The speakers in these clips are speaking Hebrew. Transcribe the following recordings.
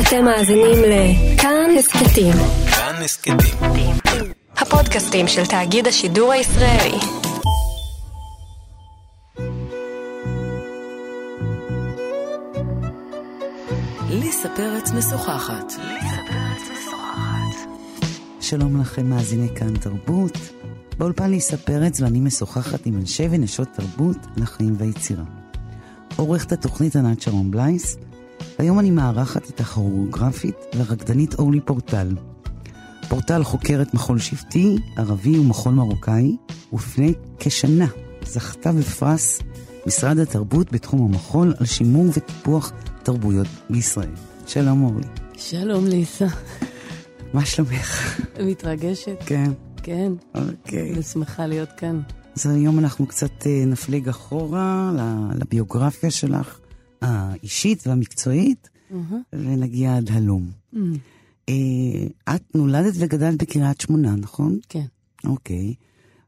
אתם מאזינים לכאן הסכתים. כאן הסכתים. הפודקאסטים של תאגיד השידור הישראלי. ליסה פרץ משוחחת. שלום לכם, מאזיני כאן תרבות. באולפן ליסה פרץ ואני משוחחת עם אנשי ונשות תרבות לחיים והיצירה. עורכת התוכנית ענת שרון בלייס, והיום אני מארחת את הכוריאוגרפית והרקדנית אורלי פורטל. פורטל חוקרת מחול שבטי, ערבי ומחול מרוקאי, ולפני כשנה זכתה בפרס משרד התרבות בתחום המחול על שימור וטיפוח תרבויות בישראל. שלום אורלי. שלום ליסה. מה שלומך? מתרגשת? כן. כן. אוקיי. ושמחה להיות כאן. אז היום אנחנו קצת אה, נפליג אחורה לביוגרפיה שלך, האישית והמקצועית, ונגיע עד הלום. אה, את נולדת וגדלת בקריית שמונה, נכון? כן, אוקיי.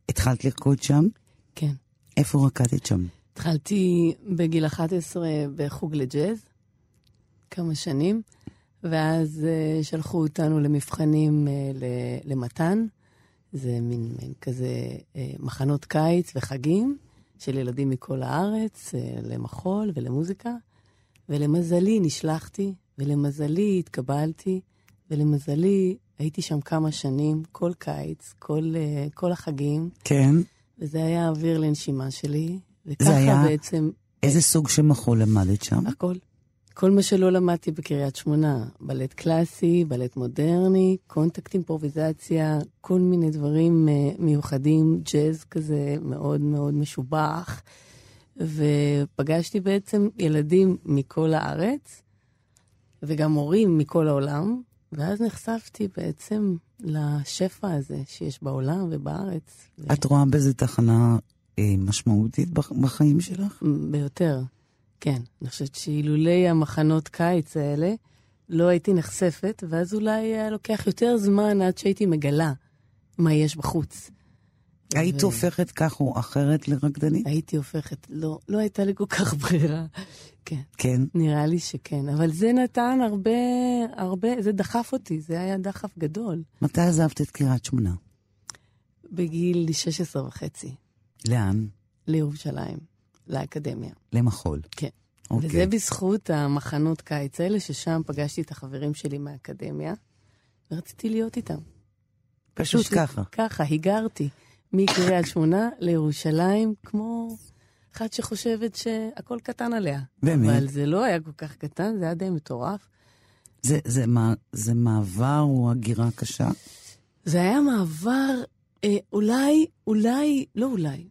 התחלת לרקוד שם? כן. איפה רקדת שם? התחלתי בגיל 11 בחוג לג'אז, כמה שנים, ואז uh, שלחו אותנו למבחנים uh, ל- למתן. זה מין, מין כזה uh, מחנות קיץ וחגים של ילדים מכל הארץ, uh, למחול ולמוזיקה. ולמזלי נשלחתי, ולמזלי התקבלתי, ולמזלי הייתי שם כמה שנים, כל קיץ, כל, uh, כל החגים, כן. וזה היה האוויר לנשימה שלי. זה וככה היה- בעצם איזה סוג של מחול למדת שם? הכל. כל מה שלא למדתי בקריית שמונה, בלט קלאסי, בלט מודרני, קונטקט אימפרוביזציה, כל מיני דברים uh, מיוחדים, ג'אז כזה מאוד מאוד משובח. ופגשתי בעצם ילדים מכל הארץ, וגם מורים מכל העולם, ואז נחשפתי בעצם לשפע הזה שיש בעולם ובארץ. ו- את רואה בזה תחנה אה, משמעותית בח- בחיים שלך? ביותר, כן. אני חושבת שאילולי המחנות קיץ האלה, לא הייתי נחשפת, ואז אולי היה לוקח יותר זמן עד שהייתי מגלה מה יש בחוץ. היית ו- הופכת כך או אחרת לרקדנית? הייתי הופכת, לא, לא הייתה לי כל כך ברירה. כן, כן. נראה לי שכן. אבל זה נתן הרבה, הרבה, זה דחף אותי, זה היה דחף גדול. מתי עזבת את קריית שמונה? בגיל 16 וחצי, לאן? לירושלים, לאקדמיה. למחול. כן. אוקיי. וזה בזכות המחנות קיץ האלה, ששם פגשתי את החברים שלי מהאקדמיה, ורציתי להיות איתם. פשוט ככה. ככה, היגרתי מקריית שמונה לירושלים, כמו אחת שחושבת שהכל קטן עליה. באמת? אבל זה לא היה כל כך קטן, זה היה די מטורף. זה, זה, מה, זה מעבר או הגירה קשה? זה היה מעבר, אה, אולי, אולי, לא אולי,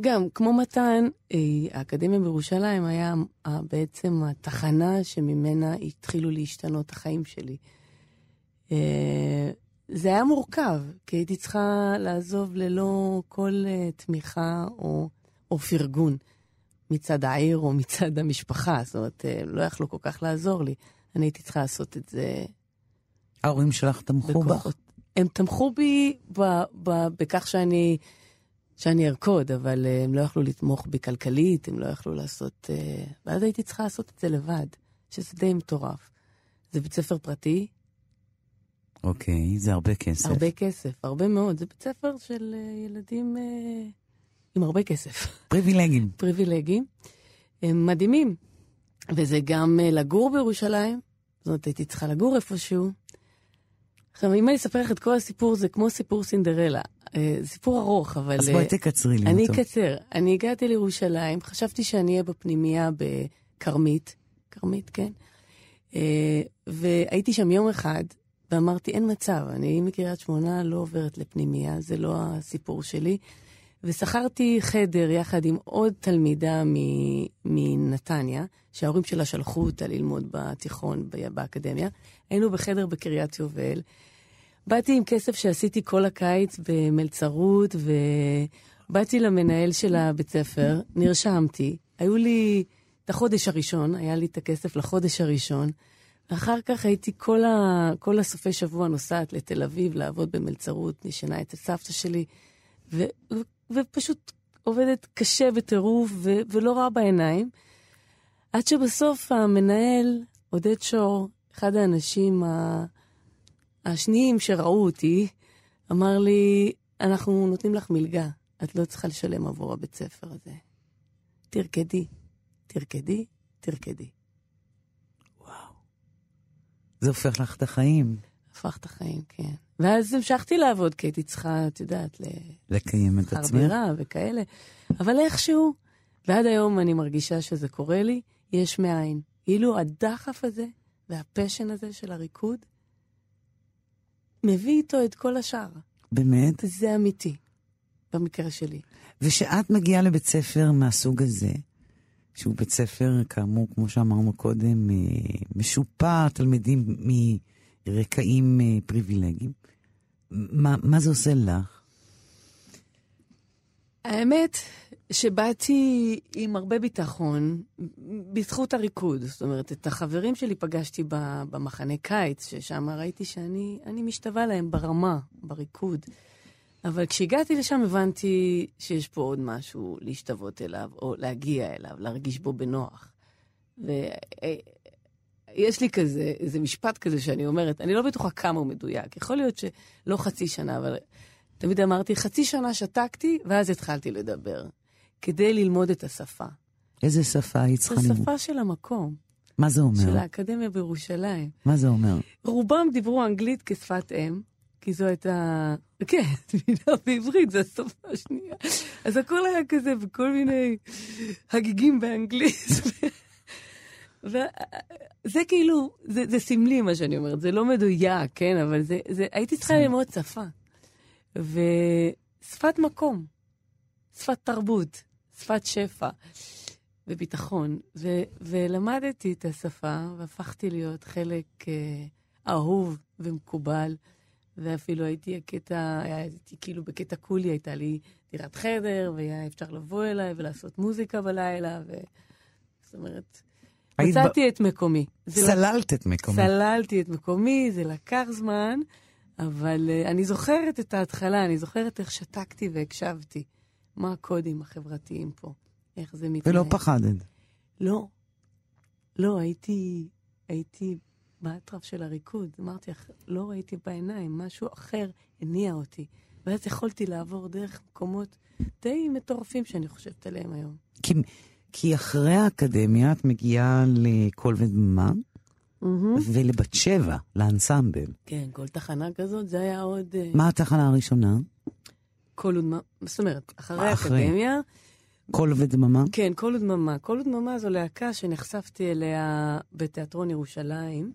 גם כמו מתן, אה, האקדמיה בירושלים היה אה, בעצם התחנה שממנה התחילו להשתנות החיים שלי. אה, זה היה מורכב, כי הייתי צריכה לעזוב ללא כל תמיכה או, או פרגון מצד העיר או מצד המשפחה. זאת אומרת, לא יכלו כל כך לעזור לי. אני הייתי צריכה לעשות את זה ההורים שלך תמכו בך? הם תמכו בי ב, ב, בכך שאני, שאני ארקוד, אבל אה, הם לא יכלו לתמוך בי כלכלית, הם לא יכלו לעשות... אה, ואז הייתי צריכה לעשות את זה לבד, שזה די מטורף. זה בית ספר פרטי, אוקיי, זה הרבה כסף. הרבה כסף, הרבה מאוד. זה בית ספר של אה, ילדים אה, עם הרבה כסף. פריבילגים. פריבילגים. הם מדהימים. וזה גם לגור בירושלים, זאת אומרת, הייתי צריכה לגור איפשהו. עכשיו, אם אני אספר לך את כל הסיפור, זה כמו סיפור סינדרלה. אה, סיפור ארוך, אבל... אז אה, בואי תקצרי לי אני אותו. אקצר. אני הגעתי לירושלים, חשבתי שאני אהיה בפנימייה בכרמית, כרמית, כן? אה, והייתי שם יום אחד, ואמרתי, אין מצב, אני מקריית שמונה לא עוברת לפנימייה, זה לא הסיפור שלי. ושכרתי חדר יחד עם עוד תלמידה מנתניה, שההורים שלה שלחו אותה ללמוד בתיכון, באקדמיה. היינו בחדר בקריית יובל. באתי עם כסף שעשיתי כל הקיץ במלצרות, ובאתי למנהל של הבית ספר, נרשמתי. היו לי את החודש הראשון, היה לי את הכסף לחודש הראשון, ואחר כך הייתי כל, ה... כל הסופי שבוע נוסעת לתל אביב לעבוד במלצרות, נשנה אצל סבתא שלי, ו... ופשוט עובדת קשה בטירוף ו... ולא רע בעיניים. עד שבסוף המנהל, עודד שור, אחד האנשים ה... השניים שראו אותי, אמר לי, אנחנו נותנים לך מלגה, את לא צריכה לשלם עבור הבית ספר הזה. תרקדי, תרקדי, תרקדי. זה הופך לך את החיים. הפך את החיים, כן. ואז המשכתי לעבוד, כי הייתי צריכה, את יודעת, לקיים את עצמך. דירה וכאלה. אבל איכשהו, ועד היום אני מרגישה שזה קורה לי, יש מאין. כאילו הדחף הזה והפשן הזה של הריקוד, מביא איתו את כל השאר. באמת? זה אמיתי, במקרה שלי. ושאת מגיעה לבית ספר מהסוג הזה, שהוא בית ספר, כאמור, כמו שאמרנו קודם, אה, משופע תלמידים מרקעים אה, פריבילגיים, מה, מה זה עושה לך? האמת שבאתי עם הרבה ביטחון בזכות הריקוד. זאת אומרת, את החברים שלי פגשתי במחנה קיץ, ששם ראיתי שאני אני משתווה להם ברמה, בריקוד. אבל כשהגעתי לשם הבנתי שיש פה עוד משהו להשתוות אליו, או להגיע אליו, להרגיש בו בנוח. ויש לי כזה, איזה משפט כזה שאני אומרת, אני לא בטוחה כמה הוא מדויק. יכול להיות שלא חצי שנה, אבל תמיד אמרתי, חצי שנה שתקתי, ואז התחלתי לדבר, כדי ללמוד את השפה. איזה שפה זו צריכה ללמוד? שפה של המקום, מה זה אומר? של האקדמיה בירושלים. מה זה אומר? רובם דיברו אנגלית כשפת אם, כי זו הייתה... כן, מילה בעברית, זו השפה השנייה. אז הכל היה כזה בכל מיני הגיגים באנגלית. וזה כאילו, זה, זה סמלי מה שאני אומרת, זה לא מדויק, כן? אבל זה, זה, הייתי צריכה ללמוד שפה. ושפת מקום, שפת תרבות, שפת שפע וביטחון. ו, ולמדתי את השפה והפכתי להיות חלק אה, אהוב ומקובל. ואפילו הייתי הקטע, הייתי כאילו בקטע קולי, הייתה לי דירת חדר, והיה אפשר לבוא אליי ולעשות מוזיקה בלילה, ו... זאת אומרת, מצאתי ב- את מקומי. לק- סללת את מקומך. סללתי את מקומי, זה לקח זמן, אבל uh, אני זוכרת את ההתחלה, אני זוכרת איך שתקתי והקשבתי. מה הקודים החברתיים פה, איך זה מתנהל. ולא פחדת. לא. לא, הייתי, הייתי באטרף של הריקוד. אמרתי לא ראיתי בעיניים, משהו אחר הניע אותי. ואז יכולתי לעבור דרך מקומות די מטורפים שאני חושבת עליהם היום. כי, כי אחרי האקדמיה את מגיעה לקול ודממה ולבת שבע, לאנסמבל. כן, כל תחנה כזאת, זה היה עוד... אה, מה התחנה הראשונה? קול ודממה, זאת אומרת, אחרי. האקדמיה, קול ודממה? כן, קול ודממה. קול ודממה זו להקה שנחשפתי אליה בתיאטרון ירושלים.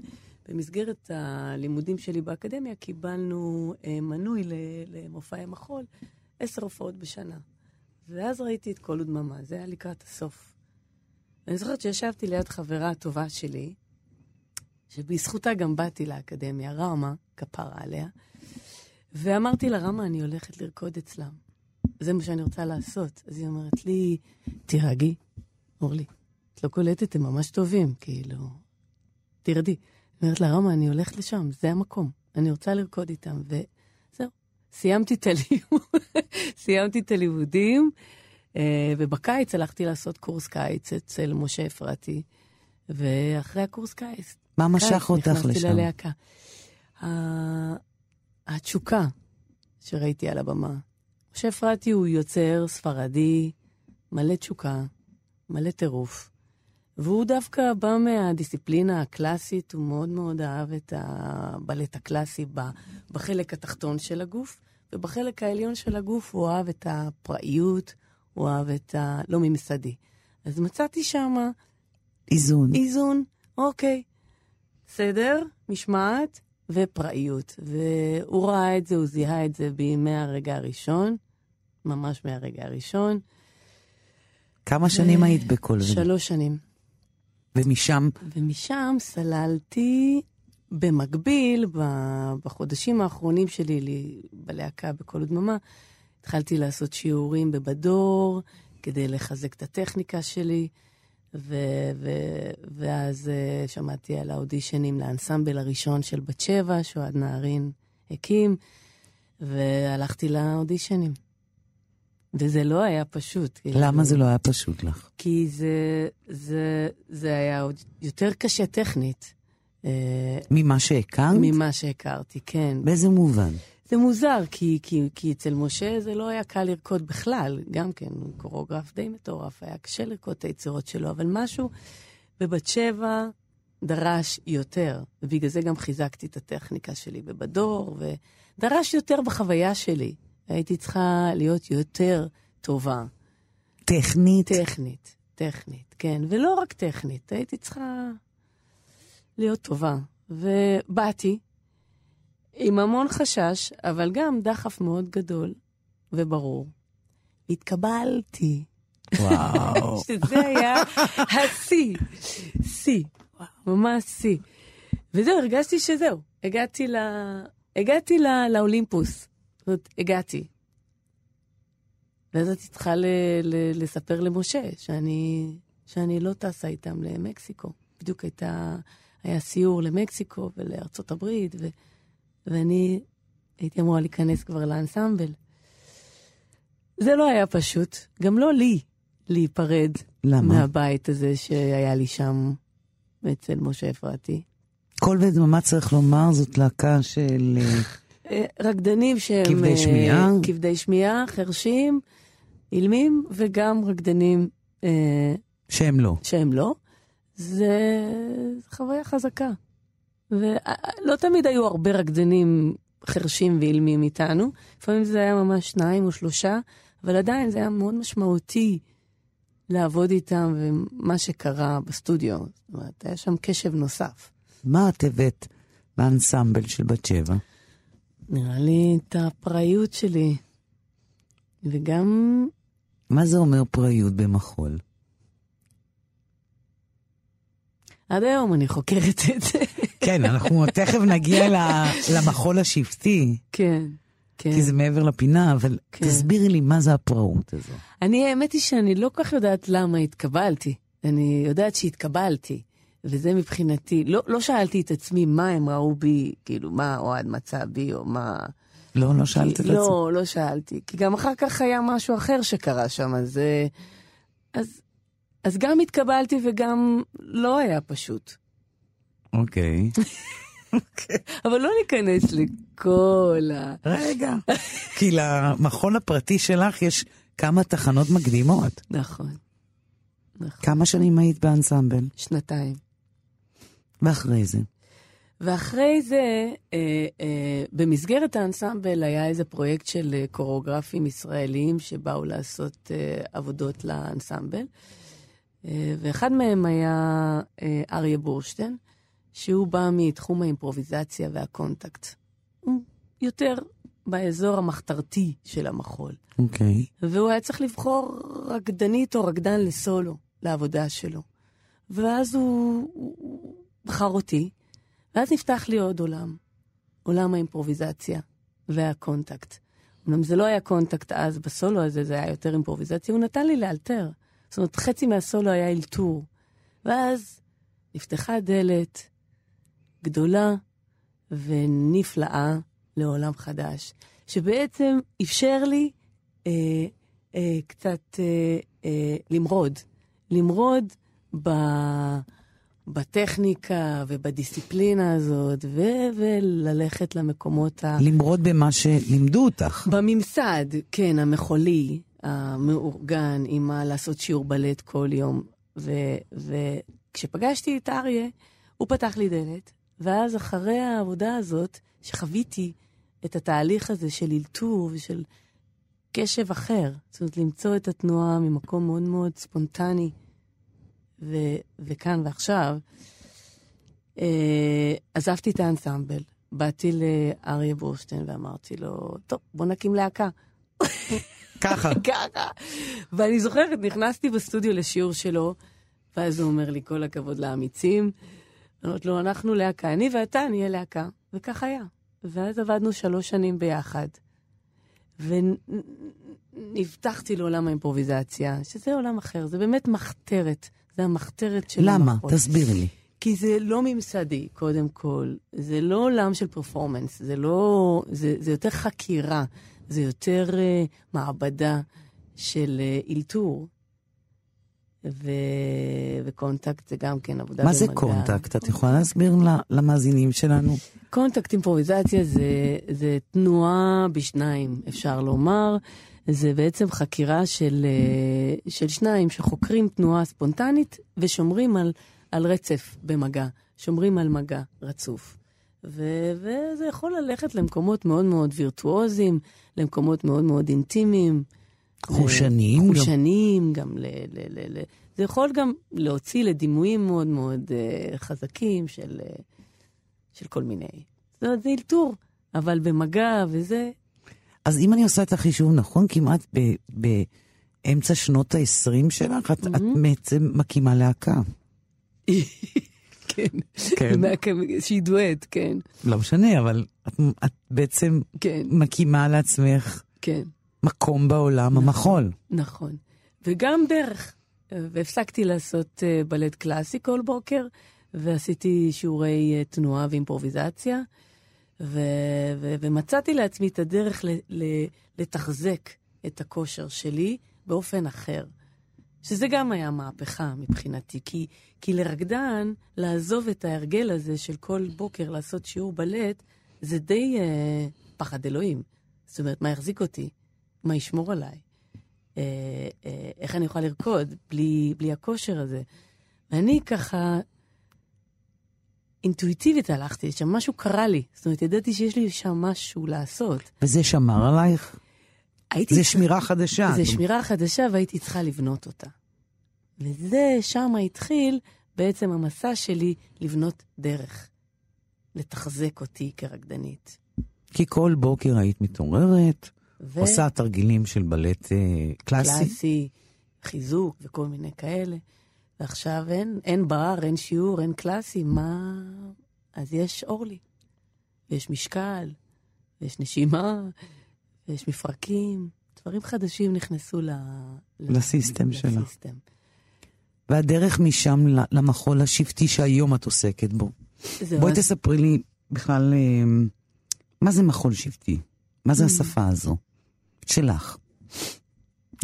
במסגרת הלימודים שלי באקדמיה קיבלנו אה, מנוי למופעי מחול, עשר הופעות בשנה. ואז ראיתי את קול ודממה, זה היה לקראת הסוף. אני זוכרת שישבתי ליד חברה טובה שלי, שבזכותה גם באתי לאקדמיה, רמה, כפרה עליה, ואמרתי לה, רמה, אני הולכת לרקוד אצלם. זה מה שאני רוצה לעשות. אז היא אומרת לי, תירגעי, אורלי, את לא קולטת, הם ממש טובים, כאילו, תרדי. אומרת לה, רמה, אני הולכת לשם, זה המקום, אני רוצה לרקוד איתם, וזהו. סיימתי את הלימוד, סיימתי את הלימודים, אה, ובקיץ הלכתי לעשות קורס קיץ אצל משה אפרתי, ואחרי הקורס קיץ, מה משך אותך נכנסתי לשם? ללהקה. ה- התשוקה שראיתי על הבמה. משה אפרתי הוא יוצר ספרדי, מלא תשוקה, מלא טירוף. והוא דווקא בא מהדיסציפלינה הקלאסית, הוא מאוד מאוד אהב את הבלט הקלאסי בחלק התחתון של הגוף, ובחלק העליון של הגוף הוא אהב את הפראיות, הוא אהב את ה... לא ממסדי. אז מצאתי שמה איזון. איזון, אוקיי. סדר, משמעת ופראיות. והוא ראה את זה, הוא זיהה את זה בי מהרגע הראשון, ממש מהרגע הראשון. כמה שנים היית בקול ודממה? שלוש שנים. ומשם, ומשם סללתי במקביל, בחודשים האחרונים שלי לי- בלהקה בקול ודממה, התחלתי לעשות שיעורים בבדור כדי לחזק את הטכניקה שלי, ו- ו- ואז uh, שמעתי על האודישנים לאנסמבל הראשון של בת שבע, שאוהד נהרין הקים, והלכתי לאודישנים. וזה לא היה פשוט. למה כאילו. זה לא היה פשוט לך? כי זה, זה, זה היה עוד יותר קשה טכנית. אה, ממה שהכרת? ממה שהכרתי, כן. באיזה מובן? זה מוזר, כי, כי, כי אצל משה זה לא היה קל לרקוד בכלל, גם כן, הוא קוריאוגרף די מטורף, היה קשה לרקוד את היצירות שלו, אבל משהו בבת שבע דרש יותר, ובגלל זה גם חיזקתי את הטכניקה שלי בבדור, ודרש יותר בחוויה שלי. הייתי צריכה להיות יותר טובה. טכנית? טכנית, טכנית, כן, ולא רק טכנית, הייתי צריכה להיות טובה. ובאתי עם המון חשש, אבל גם דחף מאוד גדול וברור. התקבלתי. וואו. שזה היה השיא, שיא, ממש שיא. וזהו, הרגשתי שזהו, הגעתי, ל... הגעתי ל... לאולימפוס. זאת אומרת, הגעתי. ואז הייתי צריכה ל... ל... לספר למשה שאני... שאני לא טסה איתם למקסיקו. בדיוק הייתה, היה סיור למקסיקו ולארצות הברית, ו... ואני הייתי אמורה להיכנס כבר לאנסמבל. זה לא היה פשוט, גם לא לי, להיפרד למה? מהבית הזה שהיה לי שם אצל משה אפרתי. כל בית דממה צריך לומר, זאת להקה של... אה, רקדנים שהם... כבדי אה, שמיעה? כבדי שמיעה, חרשים, אילמים, וגם רקדנים אה, שהם לא. שהם לא. זה חוויה חזקה. ולא תמיד היו הרבה רקדנים חרשים ואילמים איתנו, לפעמים זה היה ממש שניים או שלושה, אבל עדיין זה היה מאוד משמעותי לעבוד איתם ומה שקרה בסטודיו. זאת אומרת, היה שם קשב נוסף. מה את הבאת באנסמבל של בת שבע? נראה לי את הפראיות שלי, וגם מה זה אומר פראיות במחול? עד היום אני חוקרת את זה. כן, אנחנו תכף נגיע למחול השבטי, כן, כן. כי זה מעבר לפינה, אבל כן. תסבירי לי מה זה הפראות הזו. אני, האמת היא שאני לא כל כך יודעת למה התקבלתי. אני יודעת שהתקבלתי, וזה מבחינתי, לא, לא שאלתי את עצמי מה הם ראו בי, כאילו, מה אוהד מצא בי, או מה... לא, לא שאלת את כי, עצמך. לא, לא שאלתי. כי גם אחר כך היה משהו אחר שקרה שם, אז... אה, אז, אז גם התקבלתי וגם לא היה פשוט. אוקיי. אבל לא ניכנס לכל ה... רגע. כי למכון הפרטי שלך יש כמה תחנות מקדימות. נכון, נכון. כמה שנים היית באנסמבל? שנתיים. ואחרי זה? ואחרי זה, אה, אה, במסגרת האנסמבל היה איזה פרויקט של אה, קוריאוגרפים ישראלים שבאו לעשות אה, עבודות לאנסמבל. אה, ואחד מהם היה אה, אריה בורשטיין, שהוא בא מתחום האימפרוביזציה והקונטקט. הוא יותר באזור המחתרתי של המחול. אוקיי. והוא היה צריך לבחור רקדנית או רקדן לסולו, לעבודה שלו. ואז הוא, הוא בחר אותי, ואז נפתח לי עוד עולם, עולם האימפרוביזציה והקונטקט. אמנם זה לא היה קונטקט אז בסולו הזה, זה היה יותר אימפרוביזציה, הוא נתן לי לאלתר. זאת אומרת, חצי מהסולו היה אלתור. ואז נפתחה דלת גדולה ונפלאה לעולם חדש, שבעצם אפשר לי אה, אה, קצת אה, אה, למרוד. למרוד ב, בטכניקה ובדיסציפלינה הזאת, ו, וללכת למקומות ה... למרוד במה שלימדו אותך. בממסד, כן, המחולי, המאורגן, עם מה לעשות שיעור בלט כל יום. ו- וכשפגשתי את אריה, הוא פתח לי דלת, ואז אחרי העבודה הזאת, שחוויתי את התהליך הזה של אלתור ושל קשב אחר, זאת אומרת, למצוא את התנועה ממקום מאוד מאוד ספונטני, ו- וכאן ועכשיו, אה, עזבתי את האנסמבל, באתי לאריה בורשטיין ואמרתי לו, טוב, בוא נקים להקה. ככה. ככה. ואני זוכרת, נכנסתי בסטודיו לשיעור שלו, ואז הוא אומר לי, כל הכבוד לאמיצים. אומרת לו, אנחנו להקה, אני ואתה נהיה להקה. וכך היה. ואז עבדנו שלוש שנים ביחד. ונפתחתי לעולם האימפרוביזציה, שזה עולם אחר, זה באמת מחתרת. זה המחתרת של למה? המחול. תסבירי לי. כי זה לא ממסדי, קודם כל. זה לא עולם של פרפורמנס, זה לא... זה, זה יותר חקירה, זה יותר אה, מעבדה של אה, אלתור. ו... וקונטקט זה גם כן עבודה מה במגע. זה קונטקט? את יכולה להסביר למאזינים שלנו? קונטקט אימפרוביזציה זה, זה תנועה בשניים, אפשר לומר. זה בעצם חקירה של, אה, של שניים שחוקרים תנועה ספונטנית ושומרים על, על רצף במגע, שומרים על מגע רצוף. ו, וזה יכול ללכת למקומות מאוד מאוד וירטואוזיים, למקומות מאוד מאוד אינטימיים. חושניים גם. חושניים, גם ל, ל, ל, ל... זה יכול גם להוציא לדימויים מאוד מאוד uh, חזקים של, uh, של כל מיני. זאת אומרת, זה אלתור, אבל במגע וזה, אז אם אני עושה את החישוב נכון, כמעט ב- באמצע שנות ה-20 שלך, את, את בעצם מקימה להקה. כן, כן. שהיא דואט, כן, לא משנה, אבל את, את בעצם כן, מקימה לעצמך כן, מקום בעולם המחול. נכון. וגם דרך. והפסקתי לעשות אה, בלט קלאסי כל בוקר, ועשיתי שיעורי אה, תנועה ואימפרוביזציה, ו- ו- ומצאתי לעצמי את הדרך ל- ל- לתחזק את הכושר שלי באופן אחר. שזה גם היה מהפכה מבחינתי, כי, כי לרקדן, לעזוב את ההרגל הזה של כל בוקר לעשות שיעור בלט, זה די אה, פחד אלוהים. זאת אומרת, מה יחזיק אותי? מה ישמור עליי? אה, אה, איך אני יכולה לרקוד בלי, בלי הכושר הזה? ואני ככה, אינטואיטיבית הלכתי לשם, משהו קרה לי. זאת אומרת, ידעתי שיש לי שם משהו לעשות. וזה שמר עלייך? הייתי זה שמירה חדשה. זה שמירה חדשה והייתי צריכה לבנות אותה. וזה, שם התחיל בעצם המסע שלי לבנות דרך, לתחזק אותי כרקדנית. כי כל בוקר היית מתעוררת, ו- עושה תרגילים של בלט אה, קלאסי. קלאסי, חיזוק וכל מיני כאלה. ועכשיו אין, אין בר, אין שיעור, אין קלאסי, מה... אז יש אורלי, ויש משקל, ויש נשימה, ויש מפרקים, דברים חדשים נכנסו ל... ל- לסיסטם שלה. לסיסטם. והדרך משם למחול השבטי שהיום את עוסקת בו. בואי אז- תספרי לי בכלל, אה, מה זה מחול שבטי? מה Mm. זה השפה הזו? שלך.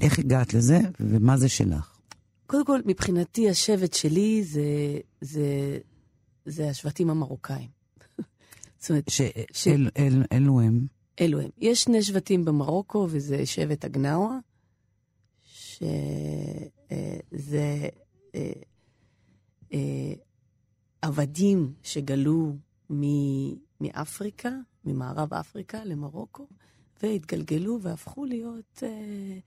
איך הגעת לזה, ומה זה שלך? קודם כל, מבחינתי השבט שלי זה, זה, זה השבטים המרוקאים. זאת אומרת, ש- שאל, אל, אלו הם. אלו הם. יש שני שבטים במרוקו, וזה שבט הגנאווה, שזה אה, אה, עבדים שגלו מ- מאפריקה, ממערב אפריקה למרוקו, והתגלגלו והפכו להיות אה,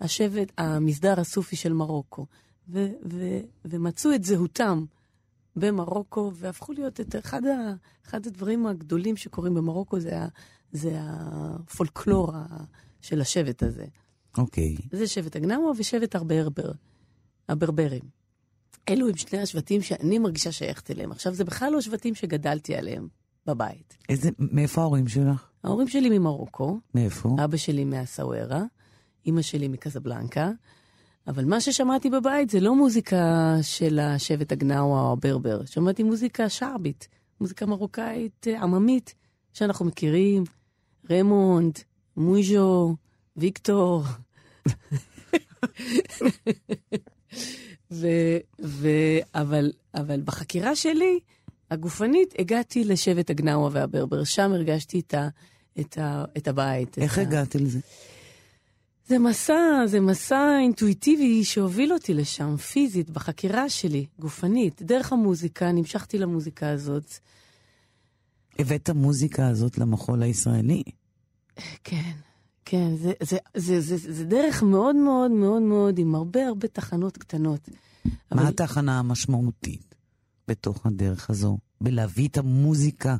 השבט, המסדר הסופי של מרוקו. ו- ו- ומצאו את זהותם במרוקו, והפכו להיות את אחד, ה- אחד הדברים הגדולים שקורים במרוקו, זה, ה- זה הפולקלור ה- של השבט הזה. אוקיי. זה שבט הגנאווה ושבט הברבר, הברברים. אלו הם שני השבטים שאני מרגישה שייכת אליהם. עכשיו, זה בכלל לא שבטים שגדלתי עליהם בבית. איזה, מאיפה ההורים שלך? ההורים שלי ממרוקו, מאיפה? אבא שלי מהסאווירה, אימא שלי מקזבלנקה, אבל מה ששמעתי בבית זה לא מוזיקה של השבט הגנאווה או הברבר, שמעתי מוזיקה שרבית, מוזיקה מרוקאית אה, עממית, שאנחנו מכירים, רמונד, מוז'ו, ויקטור. ו, ו, אבל, אבל בחקירה שלי, הגופנית, הגעתי לשבט הגנאווה והברבר, שם הרגשתי את, ה, את, ה, את הבית. איך את ה... הגעת לזה? זה מסע, זה מסע אינטואיטיבי שהוביל אותי לשם, פיזית, בחקירה שלי, גופנית. דרך המוזיקה, נמשכתי למוזיקה הזאת. הבאת המוזיקה הזאת למחול הישראלי. כן, כן, זה, זה, זה, זה, זה, זה דרך מאוד מאוד מאוד מאוד, עם הרבה הרבה תחנות קטנות. מה אבל- התחנה המשמעותית בתוך הדרך הזו? בלהביא את המוזיקה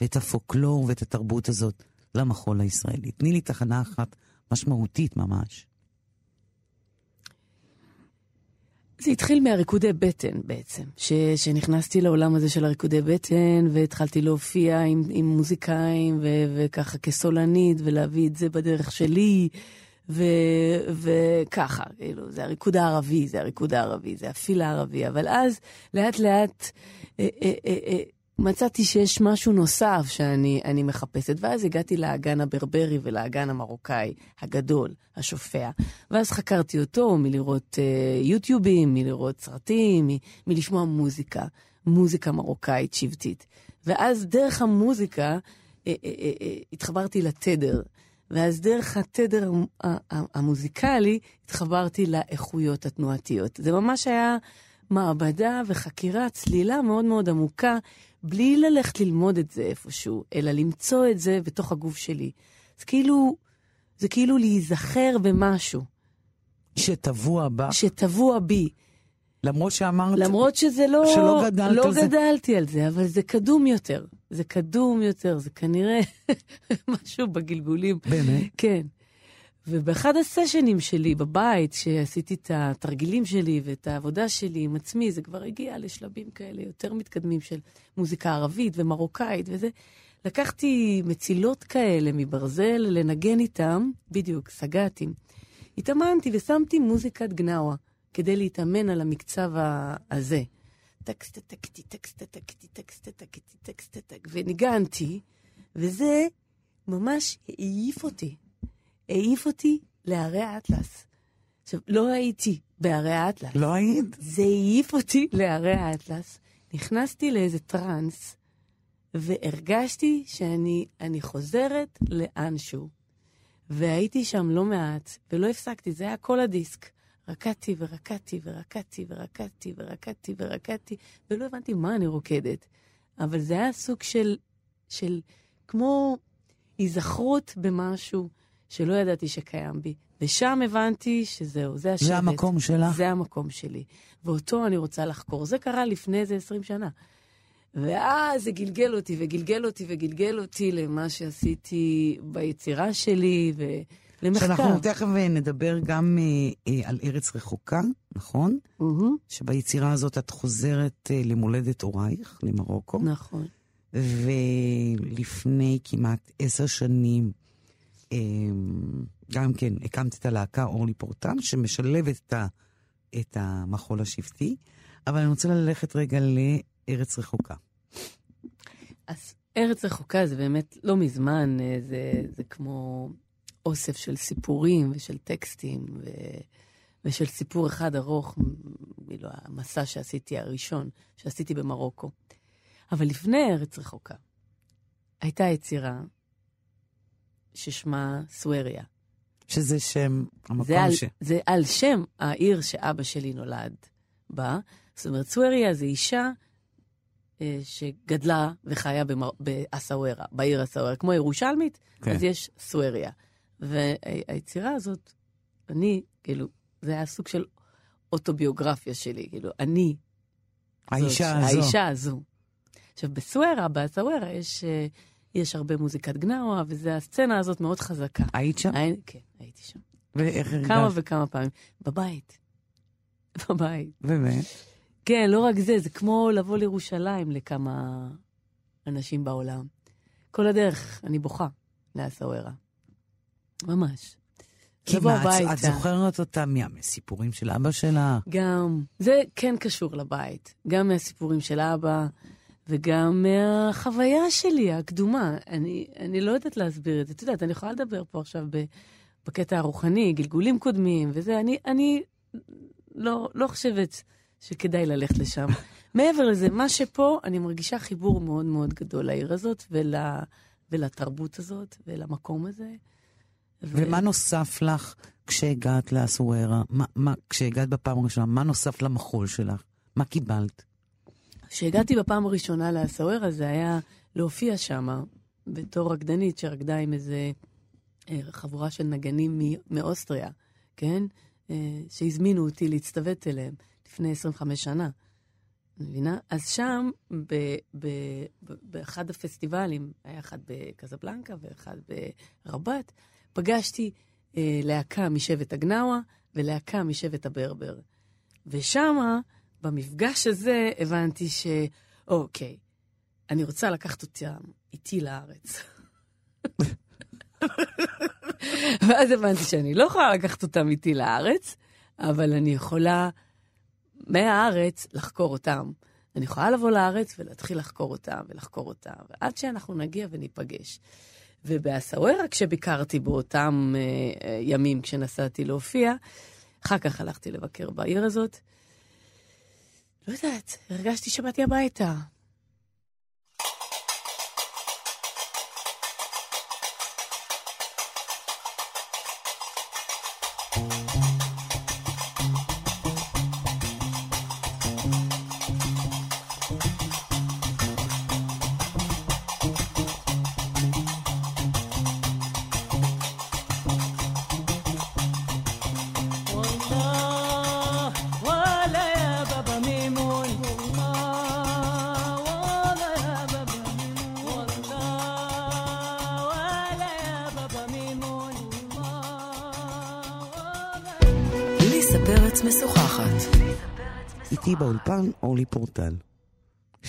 ואת הפולקלור ואת התרבות הזאת למחול הישראלי. תני לי תחנה אחת משמעותית ממש. זה התחיל מהריקודי בטן בעצם, ש, שנכנסתי לעולם הזה של הריקודי בטן, והתחלתי להופיע עם, עם מוזיקאים, ו, וככה כסולנית, ולהביא את זה בדרך שלי, ו, וככה, כאילו, זה הריקוד הערבי, זה הריקוד הערבי, זה הפיל הערבי, אבל אז לאט לאט אה, אה, אה, אה, מצאתי שיש משהו נוסף שאני אני מחפשת, ואז הגעתי לאגן הברברי ולאגן המרוקאי הגדול, השופע. ואז חקרתי אותו מלראות uh, יוטיובים, מלראות סרטים, מ- מלשמוע מוזיקה, מוזיקה מרוקאית שבטית. ואז דרך המוזיקה אה, אה, אה, התחברתי לתדר. ואז דרך התדר המוזיקלי התחברתי לאיכויות התנועתיות. זה ממש היה מעבדה וחקירה, צלילה מאוד מאוד עמוקה, בלי ללכת ללמוד את זה איפשהו, אלא למצוא את זה בתוך הגוף שלי. זה כאילו, זה כאילו להיזכר במשהו שטבוע בה, שטבוע בי. למרות שאמרת... למרות שזה לא... שלא גדלת לא על זה. גדלתי על זה, אבל זה קדום יותר. זה קדום יותר, זה כנראה משהו בגלגולים. באמת? כן. ובאחד הסשנים שלי בבית, שעשיתי את התרגילים שלי ואת העבודה שלי עם עצמי, זה כבר הגיע לשלבים כאלה יותר מתקדמים של מוזיקה ערבית ומרוקאית וזה. לקחתי מצילות כאלה מברזל לנגן איתם, בדיוק, סג"תים. התאמנתי ושמתי מוזיקת גנאווה כדי להתאמן על המקצב הזה. טקסט טקטי, טקסט טקטי, טקסט טקטי, טקסט טק, וניגנתי, וזה ממש העיף אותי. העיף אותי להרי האטלס. עכשיו, לא הייתי בהרי האטלס. לא היית? זה העיף אותי להרי האטלס. נכנסתי לאיזה טראנס, והרגשתי שאני אני חוזרת לאנשהו. והייתי שם לא מעט, ולא הפסקתי, זה היה כל הדיסק. רקדתי ורקדתי ורקדתי ורקדתי ורקדתי ורקדתי, ולא הבנתי מה אני רוקדת. אבל זה היה סוג של, של כמו היזכרות במשהו שלא ידעתי שקיים בי. ושם הבנתי שזהו, זה השבט. זה המקום שלך? זה המקום שלי. ואותו אני רוצה לחקור. זה קרה לפני איזה 20 שנה. ואז זה גלגל אותי וגלגל אותי וגלגל אותי למה שעשיתי ביצירה שלי ולמחקר. שאנחנו תכף אה, נדבר גם אה, אה, על ארץ רחוקה, נכון? מהמם, שביצירה הזאת את חוזרת אה, למולדת הורייך, למרוקו. נכון. ולפני כמעט עשר שנים, גם כן הקמת את הלהקה אורלי פורטל, שמשלבת את, ה, את המחול השבטי, אבל אני רוצה ללכת רגע לארץ רחוקה. אז ארץ רחוקה זה באמת לא מזמן, אה, זה, זה כמו אוסף של סיפורים ושל טקסטים ו, ושל סיפור אחד ארוך, כאילו המסע שעשיתי הראשון, שעשיתי במרוקו. אבל לפני ארץ רחוקה, הייתה יצירה ששמה סואריה. שזה שם המקום זה על, ש... זה על שם העיר שאבא שלי נולד בה. זאת אומרת, סואריה זה אישה אה, שגדלה וחיה במר... באסאוורה, בעיר אסאוורה, כמו ירושלמית, כן. אז יש סואריה. והיצירה הזאת, אני, כאילו, זה היה סוג של אוטוביוגרפיה שלי, כאילו, אני, האישה זאת, הזו. האישה הזו. עכשיו, בסוארה, באסאוורה, יש, אה, יש הרבה מוזיקת גנאווה, והסצנה הזאת מאוד חזקה. היית שם? הי- כן, הייתי שם. ואיך הרגשת? כמה וכמה פעמים. בבית. בבית. באמת? כן, לא רק זה, זה כמו לבוא לירושלים לכמה אנשים בעולם. כל הדרך אני בוכה לאסאוורה. ממש. כי מה, את-. את זוכרת אותה מה- מהסיפורים של אבא שלה? גם, זה כן קשור לבית. גם מהסיפורים של אבא, וגם מהחוויה שלי הקדומה. אני, אני לא יודעת להסביר את זה. את יודעת, אני יכולה לדבר פה עכשיו ב, בקטע הרוחני, גלגולים קודמים וזה. אני, אני לא, לא חושבת שכדאי ללכת לשם. מעבר לזה, מה שפה, אני מרגישה חיבור מאוד מאוד גדול לעיר הזאת ול, ולתרבות הזאת ולמקום הזה. ו- ומה נוסף לך כשהגעת לאסוארה? מה, מה, כשהגעת בפעם הראשונה, מה נוסף למחול שלך? מה קיבלת? כשהגעתי בפעם הראשונה לאסאוורה, זה היה להופיע שם בתור רקדנית שרקדה עם איזה אה, חבורה של נגנים מאוסטריה, כן? אה, שהזמינו אותי להצטוות אליהם לפני 25 שנה. מבינה? אז שם, ב- ב- ב- באחד הפסטיבלים, היה אחד בקזבלנקה ואחד ברבת, פגשתי אה, להקה משבט הגנאווה ולהקה משבט הברבר. ושמה, במפגש הזה, הבנתי ש... אוקיי, אני רוצה לקחת אותם איתי לארץ. ואז הבנתי שאני לא יכולה לקחת אותם איתי לארץ, אבל אני יכולה מהארץ לחקור אותם. אני יכולה לבוא לארץ ולהתחיל לחקור אותה ולחקור אותה, ועד שאנחנו נגיע וניפגש. ובעשאווירה, כשביקרתי באותם אה, אה, ימים כשנסעתי להופיע, אחר כך הלכתי לבקר בעיר הזאת. לא יודעת, הרגשתי שבאתי הביתה.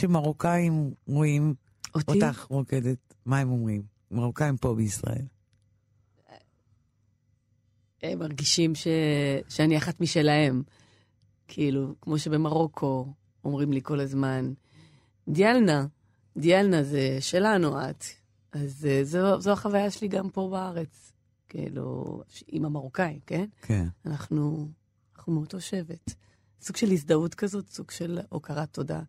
כשמרוקאים רואים אותי? אותך רוקדת, מה הם אומרים? מרוקאים פה בישראל. הם מרגישים ש... שאני אחת משלהם. כאילו, כמו שבמרוקו אומרים לי כל הזמן, דיאלנה, דיאלנה זה שלנו את. אז אה, זו, זו החוויה שלי גם פה בארץ. כאילו, עם המרוקאים, כן? כן. אנחנו, אנחנו מאותו שבט. סוג של הזדהות כזאת, סוג של הוקרת תודה.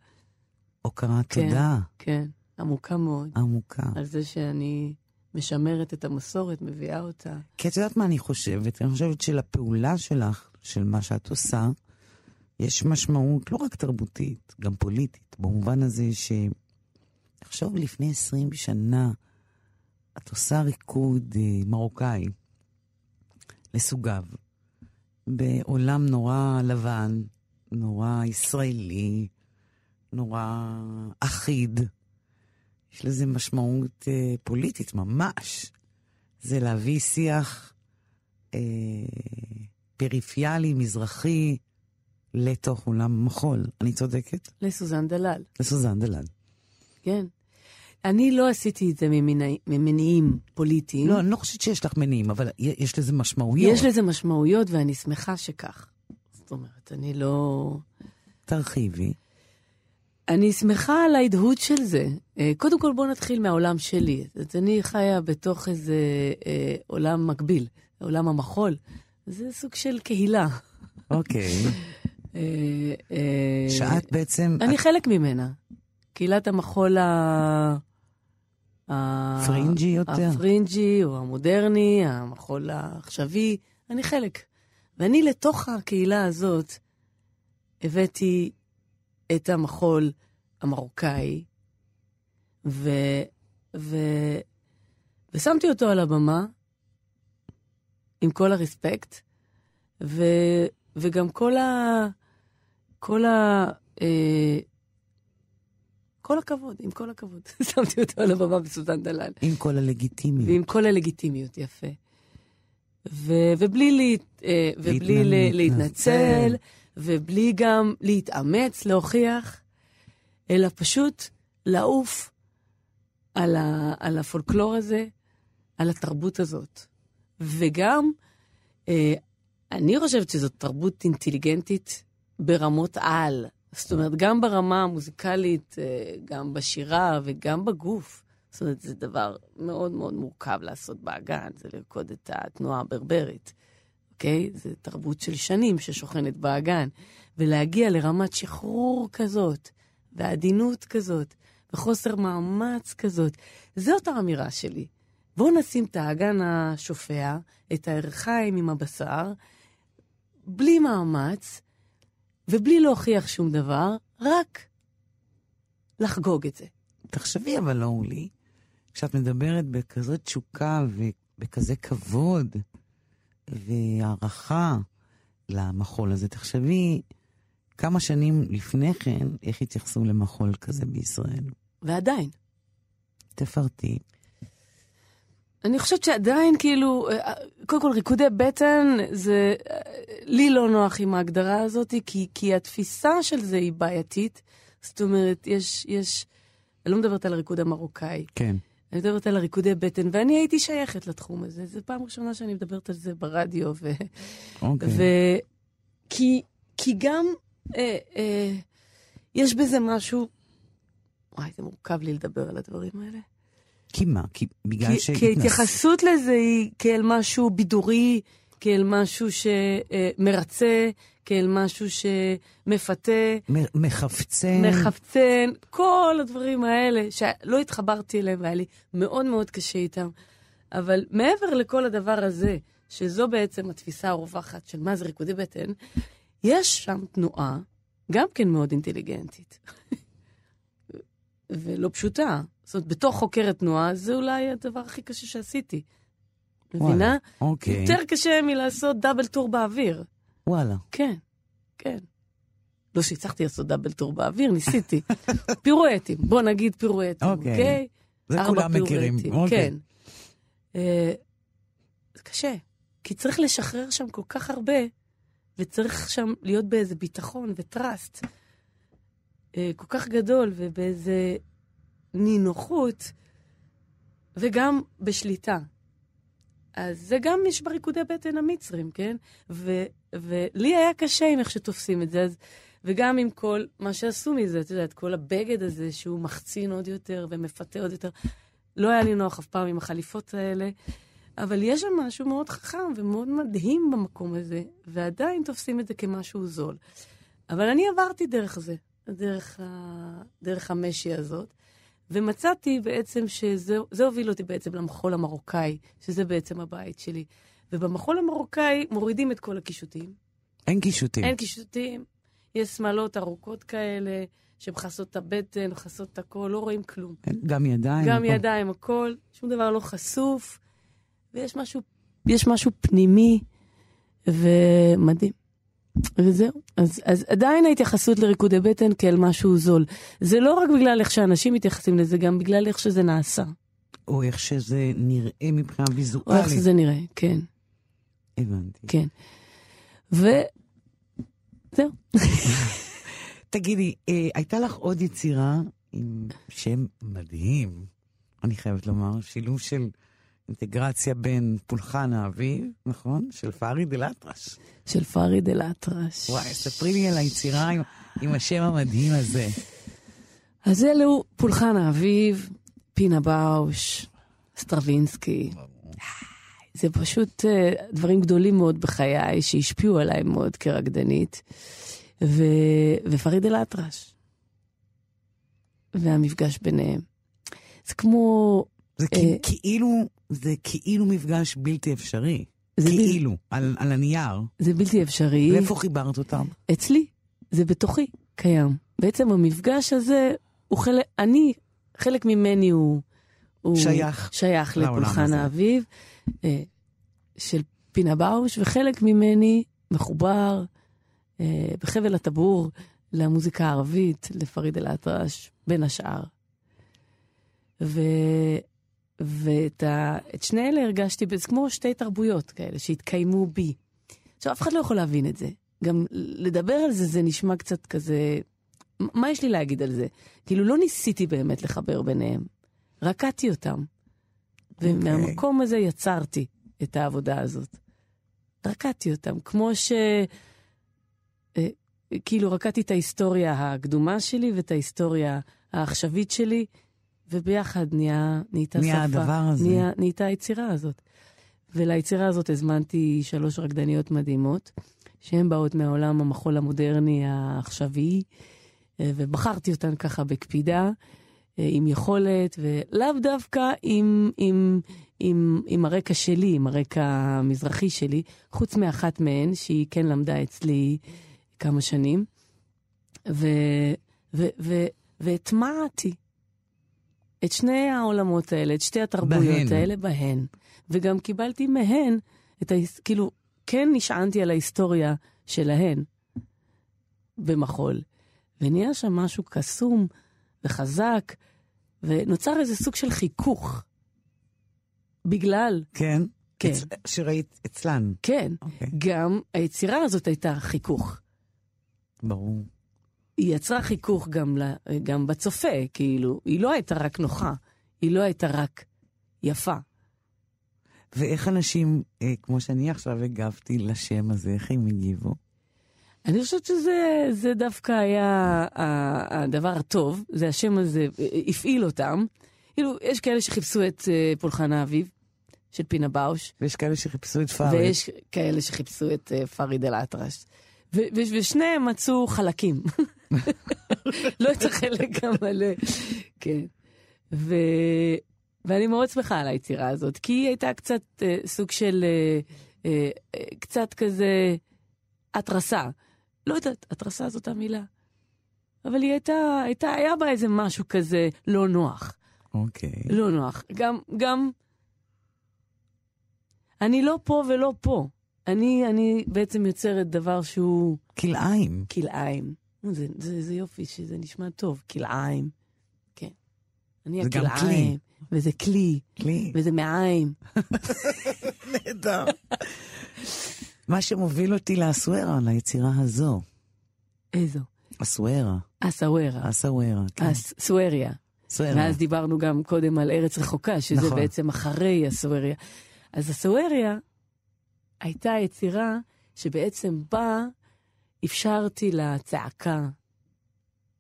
הוקרת כן. תודה כן, עמוקה מאוד. עמוקה. על זה שאני משמרת את המסורת, מביאה אותה. כי את יודעת מה אני חושבת? אני חושבת שלפעולה שלך, של מה שאת עושה, יש משמעות לא רק תרבותית, גם פוליטית, במובן הזה ש... תחשוב, לפני 20 שנה את עושה ריקוד אה, מרוקאי לסוגיו, בעולם נורא לבן, נורא ישראלי, נורא אחיד. יש לזה משמעות אה, פוליטית ממש. זה להביא שיח אה, פריפיאלי, מזרחי, לתוך עולם מחול. אני צודקת? לסוזן דלל, לסוזן דלן. כן. אני לא עשיתי את זה ממניע- ממניעים פוליטיים. לא, אני לא חושבת שיש לך מניעים, אבל יש לזה משמעויות. יש לזה משמעויות, ואני שמחה שכך. זאת אומרת, אני לא... תרחיבי. אני שמחה על ההדהוד של זה. אה, קודם כל, בואו נתחיל מהעולם שלי. אז אני חיה בתוך איזה אה, עולם מקביל, עולם המחול. זה סוג של קהילה. אוקיי. אה, אה, שאת בעצם... אני את חלק ממנה. קהילת המחול ה... ה- פרינג'י יותר? הפרינג'י או המודרני, המחול העכשווי, אני חלק. ואני לתוך הקהילה הזאת הבאתי את המחול המרוקאי, ו... ו... ושמתי אותו על הבמה, עם כל הרספקט, ו... וגם כל ה... כל ה... אה... כל הכבוד, עם כל הכבוד. שמתי אותו על הבמה בסוזן דלל. עם כל הלגיטימיות. ועם כל הלגיטימיות, יפה. ו- ובלי, לה- אה, ובלי להתנצל, להתנצל. ובלי גם להתאמץ, להוכיח, אלא פשוט לעוף על, ה- על הפולקלור הזה, על התרבות הזאת. וגם, אה, אני חושבת שזאת תרבות אינטליגנטית ברמות על. זאת אומרת, גם ברמה המוזיקלית, אה, גם בשירה וגם בגוף. זאת אומרת, זה דבר מאוד מאוד מורכב לעשות באגן, זה לרקוד את התנועה הברברית, אוקיי? זו תרבות של שנים ששוכנת באגן. ולהגיע לרמת שחרור כזאת, ועדינות כזאת, וחוסר מאמץ כזאת, זאת האמירה שלי. בואו נשים את האגן השופע, את הערכיים עם הבשר, בלי מאמץ, ובלי להוכיח שום דבר, רק לחגוג את זה. תחשבי אבל, אורלי, כשאת מדברת בכזאת תשוקה ובכזה כבוד והערכה למחול הזה, תחשבי כמה שנים לפני כן, איך התייחסו למחול כזה בישראל. ועדיין. תפרטי. אני חושבת שעדיין, כאילו, אה, קודם כל, ריקודי בטן, זה... אה, לי לא נוח עם ההגדרה הזאת, כי, כי התפיסה של זה היא בעייתית. זאת אומרת, יש, יש... אני לא מדברת על הריקוד המרוקאי, כן. אני מדברת על הריקודי בטן, ואני הייתי שייכת לתחום הזה. זו פעם ראשונה שאני מדברת על זה ברדיו, ו... אוקיי. ו... כי, כי גם אה, אה, יש בזה משהו... וואי, זה מורכב לי לדבר על הדברים האלה. כי מה? כי בגלל שהתנס... כי ההתייחסות לזה היא כאל משהו בידורי, כאל משהו שמרצה, כאל משהו שמפתה, מחפצן. מחפצן, כל הדברים האלה שלא התחברתי אליהם והיה לי מאוד מאוד קשה איתם. אבל מעבר לכל הדבר הזה, שזו בעצם התפיסה הרווחת של מה זה ריקודי בטן, יש שם תנועה, גם כן מאוד אינטליגנטית, ולא פשוטה. זאת אומרת, בתור חוקרת תנועה, זה אולי הדבר הכי קשה שעשיתי. מבינה? אוקיי. יותר קשה מלעשות דאבל טור באוויר. וואלה. כן, כן. לא שהצלחתי לעשות דאבל טור באוויר, ניסיתי. פירואטים, בוא נגיד פירואטים, אוקיי. אוקיי? זה כולם מכירים. אוקיי. כן. אה, זה קשה, כי צריך לשחרר שם כל כך הרבה, וצריך שם להיות באיזה ביטחון וטראסט אה, כל כך גדול, ובאיזה נינוחות, וגם בשליטה. אז זה גם יש בריקודי בטן המצרים, כן? ו, ולי היה קשה עם איך שתופסים את זה, אז, וגם עם כל מה שעשו מזה, את יודעת, כל הבגד הזה שהוא מחצין עוד יותר ומפתה עוד יותר. לא היה לי נוח אף פעם עם החליפות האלה, אבל יש שם משהו מאוד חכם ומאוד מדהים במקום הזה, ועדיין תופסים את זה כמשהו זול. אבל אני עברתי דרך זה, דרך, ה... דרך המשי הזאת, ומצאתי בעצם שזה זה הוביל אותי בעצם למחול המרוקאי, שזה בעצם הבית שלי. ובמחול המרוקאי מורידים את כל הקישוטים. אין קישוטים. אין קישוטים, יש שמלות ארוכות כאלה, שמכסות את הבטן, מכסות את הכל, לא רואים כלום. גם ידיים. גם הכל. ידיים, הכל, שום דבר לא חשוף, ויש משהו, יש משהו פנימי ומדהים. וזהו. אז, אז עדיין ההתייחסות לריקודי בטן כאל משהו זול. זה לא רק בגלל איך שאנשים מתייחסים לזה, גם בגלל איך שזה נעשה. או איך שזה נראה מבחינה או איך ויזואלית. שזה נראה, כן, הבנתי. כן. וזהו. תגידי, אה, הייתה לך עוד יצירה עם שם מדהים, אני חייבת לומר, שילוב של אינטגרציה בין פולחן האביב, נכון? של פאריד אל-אטרש. של פריד אל-אטרש. וואי, ספרי לי על היצירה עם, עם השם המדהים הזה. אז אלו פולחן האביב, פינה באוש, סטרווינסקי. זה פשוט אה, דברים גדולים מאוד בחיי, שהשפיעו עליי מאוד כרקדנית. ו... ופריד אל-אטרש. והמפגש ביניהם. זה כמו... זה אה, כאילו, זה כאילו מפגש בלתי אפשרי. זה, בל... כאילו, על, על הנייר. זה בלתי אפשרי. ואיפה חיברת אותם? אצלי, זה בתוכי קיים. בעצם המפגש הזה הוא חלק, אני, חלק ממני הוא... הוא שייך שייך לפולחן. האביב אה, של פינה באוש, וחלק ממני מחובר אה, בחבל הטבור למוזיקה הערבית, לפריד אל-אטרש, בין השאר. ו... ואת ה... את שני אלה הרגשתי, זה כמו שתי תרבויות כאלה שהתקיימו בי. עכשיו, אף אחד לא יכול להבין את זה. גם לדבר על זה, זה נשמע קצת כזה... מה יש לי להגיד על זה? כאילו, לא ניסיתי באמת לחבר ביניהם. רקדתי אותם. ומהמקום הזה יצרתי את העבודה הזאת. רקדתי אותם, כמו ש... אה, כאילו, רקדתי את ההיסטוריה הקדומה שלי ואת ההיסטוריה העכשווית שלי, וביחד נהיה, נהייתה נהיה שפה. הדבר הזה. נהיה, נהייתה היצירה הזאת. וליצירה הזאת הזמנתי שלוש רקדניות מדהימות, שהן באות מהעולם המחול המודרני העכשווי, אה, ובחרתי אותן ככה בקפידה, אה, עם יכולת, ולאו דווקא עם, עם, עם, עם הרקע שלי, עם הרקע המזרחי שלי, חוץ מאחת מהן, שהיא כן למדה אצלי כמה שנים, ו, ו, ו, והטמעתי את שני העולמות האלה, את שתי התרבויות בהן. האלה בהן. וגם קיבלתי מהן את ה... כאילו, כן נשענתי על ההיסטוריה שלהן במחול. ונהיה שם משהו קסום וחזק, ונוצר איזה סוג של חיכוך. בגלל, כן? כן. אצ... שראית אצלן. כן, אוקיי, גם היצירה הזאת הייתה חיכוך. ברור. היא יצרה חיכוך גם, ל, גם בצופה, כאילו, היא לא הייתה רק נוחה, היא לא הייתה רק יפה. ואיך אנשים, אה, כמו שאני עכשיו הגבתי לשם הזה, איך הם הגיבו? אני חושבת שזה זה דווקא היה הדבר הטוב, זה השם הזה הפעיל אותם. כאילו, יש כאלה שחיפשו את אה, פולחן האביב, של פינה באוש. ויש כאלה שחיפשו את פאריד. ויש כאלה שחיפשו את uh, פאריד אל-אטרש. ושניהם מצאו חלקים. לא את החלק המלא. כן. ו... ואני מאוד שמחה על היצירה הזאת, כי היא הייתה קצת uh, סוג של, uh, uh, קצת כזה התרסה. לא יודעת, התרסה זאת המילה. אבל היא הייתה, הייתה, היה בה איזה משהו כזה לא נוח. אוקיי. Okay. לא נוח. גם, גם, אני לא פה ולא פה. אני, אני בעצם יוצרת דבר שהוא... כלאיים. כלאיים. זה, זה, זה יופי שזה נשמע טוב, כלאיים. כן. אני כלי. וזה כלי. כלי. וזה מעיים. נהדר. מה שמוביל אותי לאסוארה, ליצירה הזו. איזו? אסוארה. אסאוורה. אסאוורה, כן. אסואריה. סוארה. ואז דיברנו גם קודם על ארץ רחוקה, שזה נכון. בעצם אחרי אסואריה. אז אסואריה הייתה יצירה שבעצם בה אפשרתי לצעקה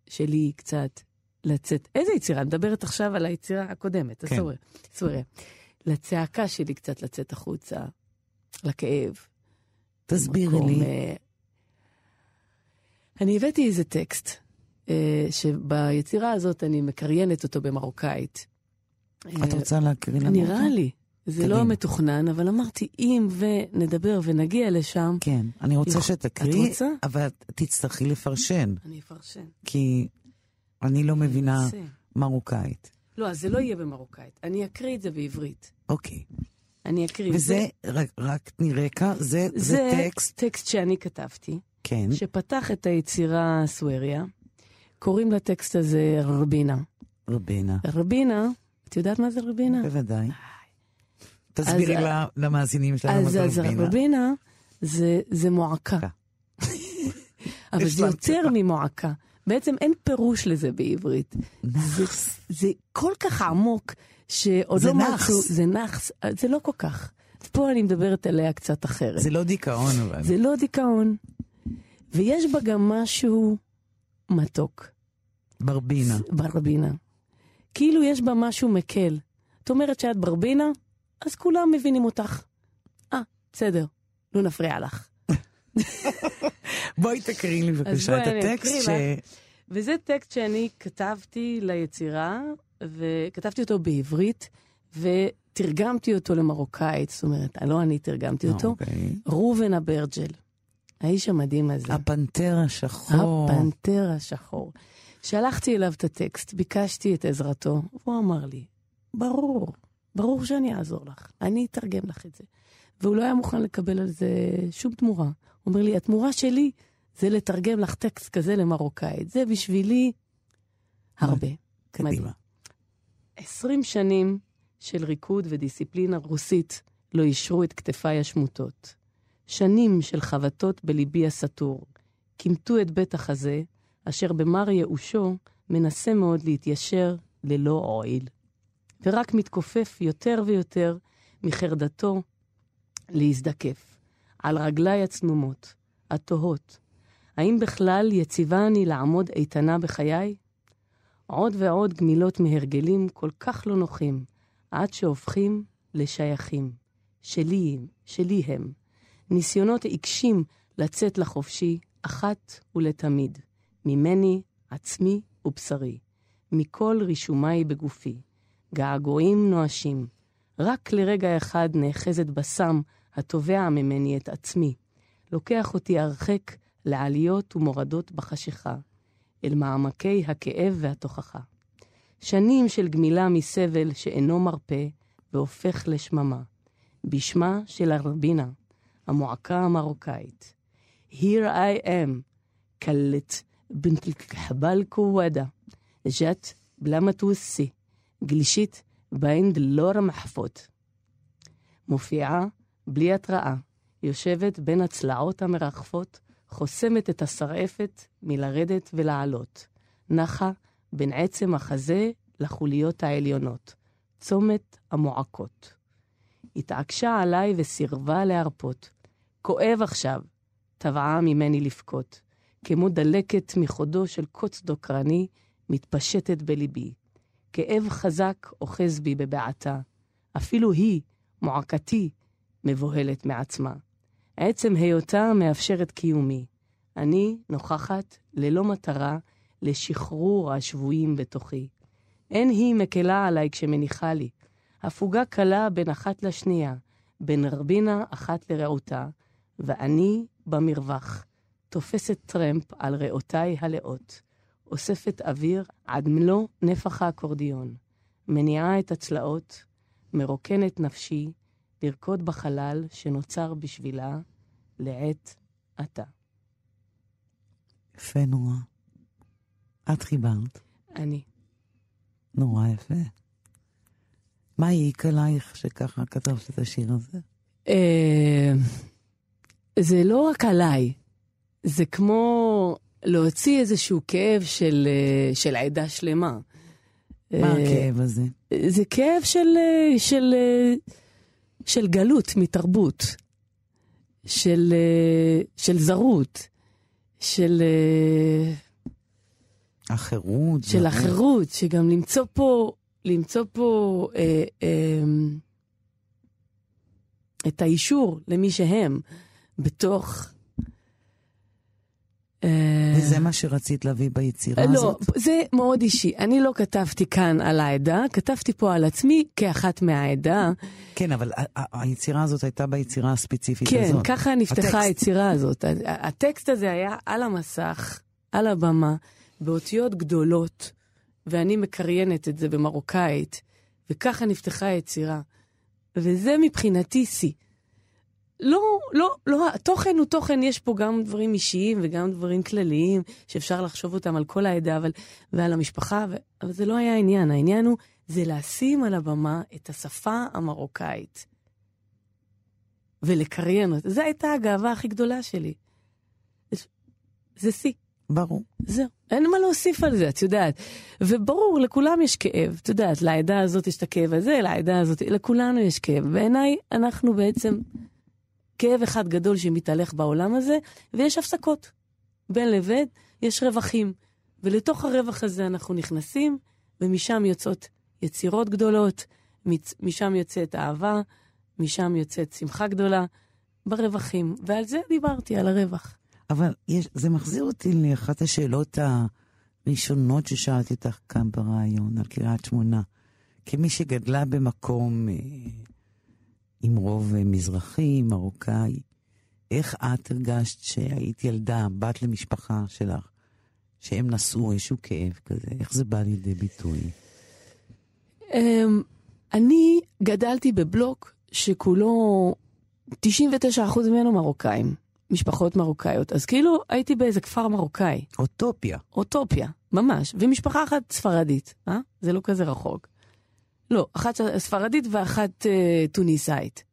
שלי קצת לצאת. איזה יצירה? אני מדברת עכשיו על היצירה הקודמת, כן. אסואריה. אסואריה. לצעקה שלי קצת לצאת החוצה, לכאב. תסבירי לי. אה, אני הבאתי איזה טקסט, אה, שביצירה הזאת אני מקריינת אותו במרוקאית. את אה, רוצה להקריא לנו נראה? לי. זה קדימה. לא מתוכנן, אבל אמרתי, אם ונדבר ונגיע לשם, כן, אני רוצה יכול- שתקריא, את רוצה? אבל את תצטרכי לפרשן, אני אפרשן. כי אני לא מבינה. מרוקאית. לא, אז זה לא יהיה במרוקאית. אני אקריא את זה בעברית. אוקיי. אני אקריא. וזה, רק- רק תני רקע, זה זה זה טקסט, טקסט שאני כתבתי, כן, שפתח את היצירה סואריה. קוראים לטקסט הזה רבינה. רבינה, רבינה, את יודעת מה זה רבינה? בוודאי. תסבירי אז- ל- למאזינים שלנו מה זה אז רבינה. זה, זה מועקה. אבל זה. יותר ממועקה. בעצם אין פירוש לזה בעברית. זה, זה כל כך עמוק, שעוד זה לא. מצאו... זה נאחס. זה לא כל כך. פה אני מדברת עליה קצת אחרת. זה לא דיכאון אבל. זה לא דיכאון. ויש בה גם משהו מתוק. ברבינה. ברבינה. כאילו יש בה משהו מקל. את אומרת שאת ברבינה, אז כולם מבינים אותך. אה, בסדר, לא נפריע לך. בואי תקריא לי בבקשה את הטקסט ש... וזה טקסט שאני כתבתי ליצירה, וכתבתי אותו בעברית, ותרגמתי אותו למרוקאית, זאת אומרת, לא אני תרגמתי אותו, אוקיי. ראובן אברג'ל, האיש המדהים הזה. הפנתר השחור. הפנתר השחור. שלחתי אליו את הטקסט, ביקשתי את עזרתו, והוא אמר לי, ברור, ברור שאני אעזור לך, אני אתרגם לך את זה. והוא לא היה מוכן לקבל על זה שום תמורה. הוא אומר לי, התמורה שלי זה לתרגם לך טקסט כזה למרוקאית. זה בשבילי הרבה. קדימה. עשרים שנים של ריקוד ודיסציפלינה רוסית לא אישרו את כתפיי השמוטות. שנים של חבטות בליבי הסתור, כימתו את בית החזה, אשר במר ייאושו מנסה מאוד להתיישר ללא הועיל. ורק מתכופף יותר ויותר מחרדתו להזדקף, על רגליי הצנומות, התוהות. האם בכלל יציבה אני לעמוד איתנה בחיי? עוד ועוד גמילות מהרגלים כל כך לא נוחים, עד שהופכים לשייכים. שלי, שלי הם. ניסיונות עיקשים לצאת לחופשי, אחת ולתמיד. ממני, עצמי ובשרי. מכל רישומיי בגופי. געגועים נואשים. רק לרגע אחד נאחזת בסם התובע ממני את עצמי. לוקח אותי הרחק לעליות ומורדות בחשיכה, אל מעמקי הכאב והתוכחה. שנים של גמילה מסבל שאינו מרפה והופך לשממה. בשמה של הרבינה, המועקה המרוקאית. Here I am, קלט בנט אל-כחבל כוואדה, ג'ת בלה גלישית בין דלור המחפות. מופיעה בלי התראה, יושבת בין הצלעות המרחפות, חוסמת את השרעפת מלרדת ולעלות. נחה בין עצם החזה לחוליות העליונות, צומת המועקות. התעקשה עליי וסירבה להרפות. כואב עכשיו, טבעה ממני לבכות, כמו דלקת מחודו של קוץ דוקרני, מתפשטת בליבי. כאב חזק אוחז בי בבעתה. אפילו היא, מועקתי, מבוהלת מעצמה. עצם היותה מאפשרת קיומי. אני נוכחת ללא מטרה לשחרור השבויים בתוכי. אין היא מקלה עליי כשמניחה לי. הפוגה קלה בין אחת לשנייה, בין רבינה אחת לרעותה, ואני במרווח, תופסת טרמפ על ריאותיי הלאות, אוספת אוויר עד מלוא נפח האקורדיון, מניעה את הצלעות, מרוקנת נפשי, לרקוד בחלל שנוצר בשבילה לעת עתה. יפה נורא. את חיברת. אני. נורא יפה. מה העיק עלייך שככה כתבת את השיר הזה? אה, זה לא רק עליי, זה כמו להוציא איזשהו כאב של, אה, של עדה שלמה. מה אה, הכאב הזה? זה כאב של, אה, של, של גלות מתרבות, של, של זרות, של, החירות. של החירות, שגם למצוא פה, למצוא פה אה, אה, את האישור למי שהם בתוך... אה, וזה מה שרצית להביא ביצירה לא, הזאת? זה מאוד אישי. אני לא כתבתי כאן על העדה, כתבתי פה על עצמי כאחת מהעדה. כן, אבל היצירה הזאת הייתה ביצירה הספציפית כן, הזאת. ככה נפתחה הטקסט. היצירה הזאת. הטקסט הזה היה על המסך, על הבמה, באותיות גדולות, ואני מקריינת את זה במרוקאית, וככה נפתחה היצירה. וזה מבחינתי שיא. לא, לא, לא, התוכן הוא תוכן, יש פה גם דברים אישיים וגם דברים כלליים, שאפשר לחשוב אותם על כל העדה אבל, ועל המשפחה, ו... אבל זה לא היה העניין. העניין הוא, זה לשים על הבמה את השפה המרוקאית. ולקריין אותה. זו הייתה הגאווה הכי גדולה שלי. זה- שיא. ברור. זהו, אין מה להוסיף על זה, את יודעת. וברור, לכולם יש כאב, את יודעת, לעדה הזאת יש את הכאב הזה, לעדה הזאת, לכולנו יש כאב. בעיניי, אנחנו בעצם כאב אחד גדול שמתהלך בעולם הזה, ויש הפסקות. בין לבין יש רווחים. ולתוך הרווח הזה אנחנו נכנסים, ומשם יוצאות יצירות גדולות, משם יוצאת אהבה, משם יוצאת שמחה גדולה, ברווחים. ועל זה דיברתי, על הרווח. אבל יש, זה מחזיר אותי לאחת השאלות הראשונות ששאלתי אותך כאן ברעיון, על קריית שמונה. כמי שגדלה במקום אה, עם רוב אה, מזרחי, מרוקאי, איך את הרגשת שהיית ילדה, בת למשפחה שלך, שהם נשאו איזשהו כאב כזה? איך זה בא לידי ביטוי? אמ, אני גדלתי בבלוק שכולו, 99% ממנו מרוקאים, משפחות מרוקאיות. אז כאילו הייתי באיזה כפר מרוקאי, אוטופיה. אוטופיה, ממש, ומשפחה אחת ספרדית, אה? זה לא כזה רחוק. לא, אחת ספרדית ואחת אה, טוניסאית.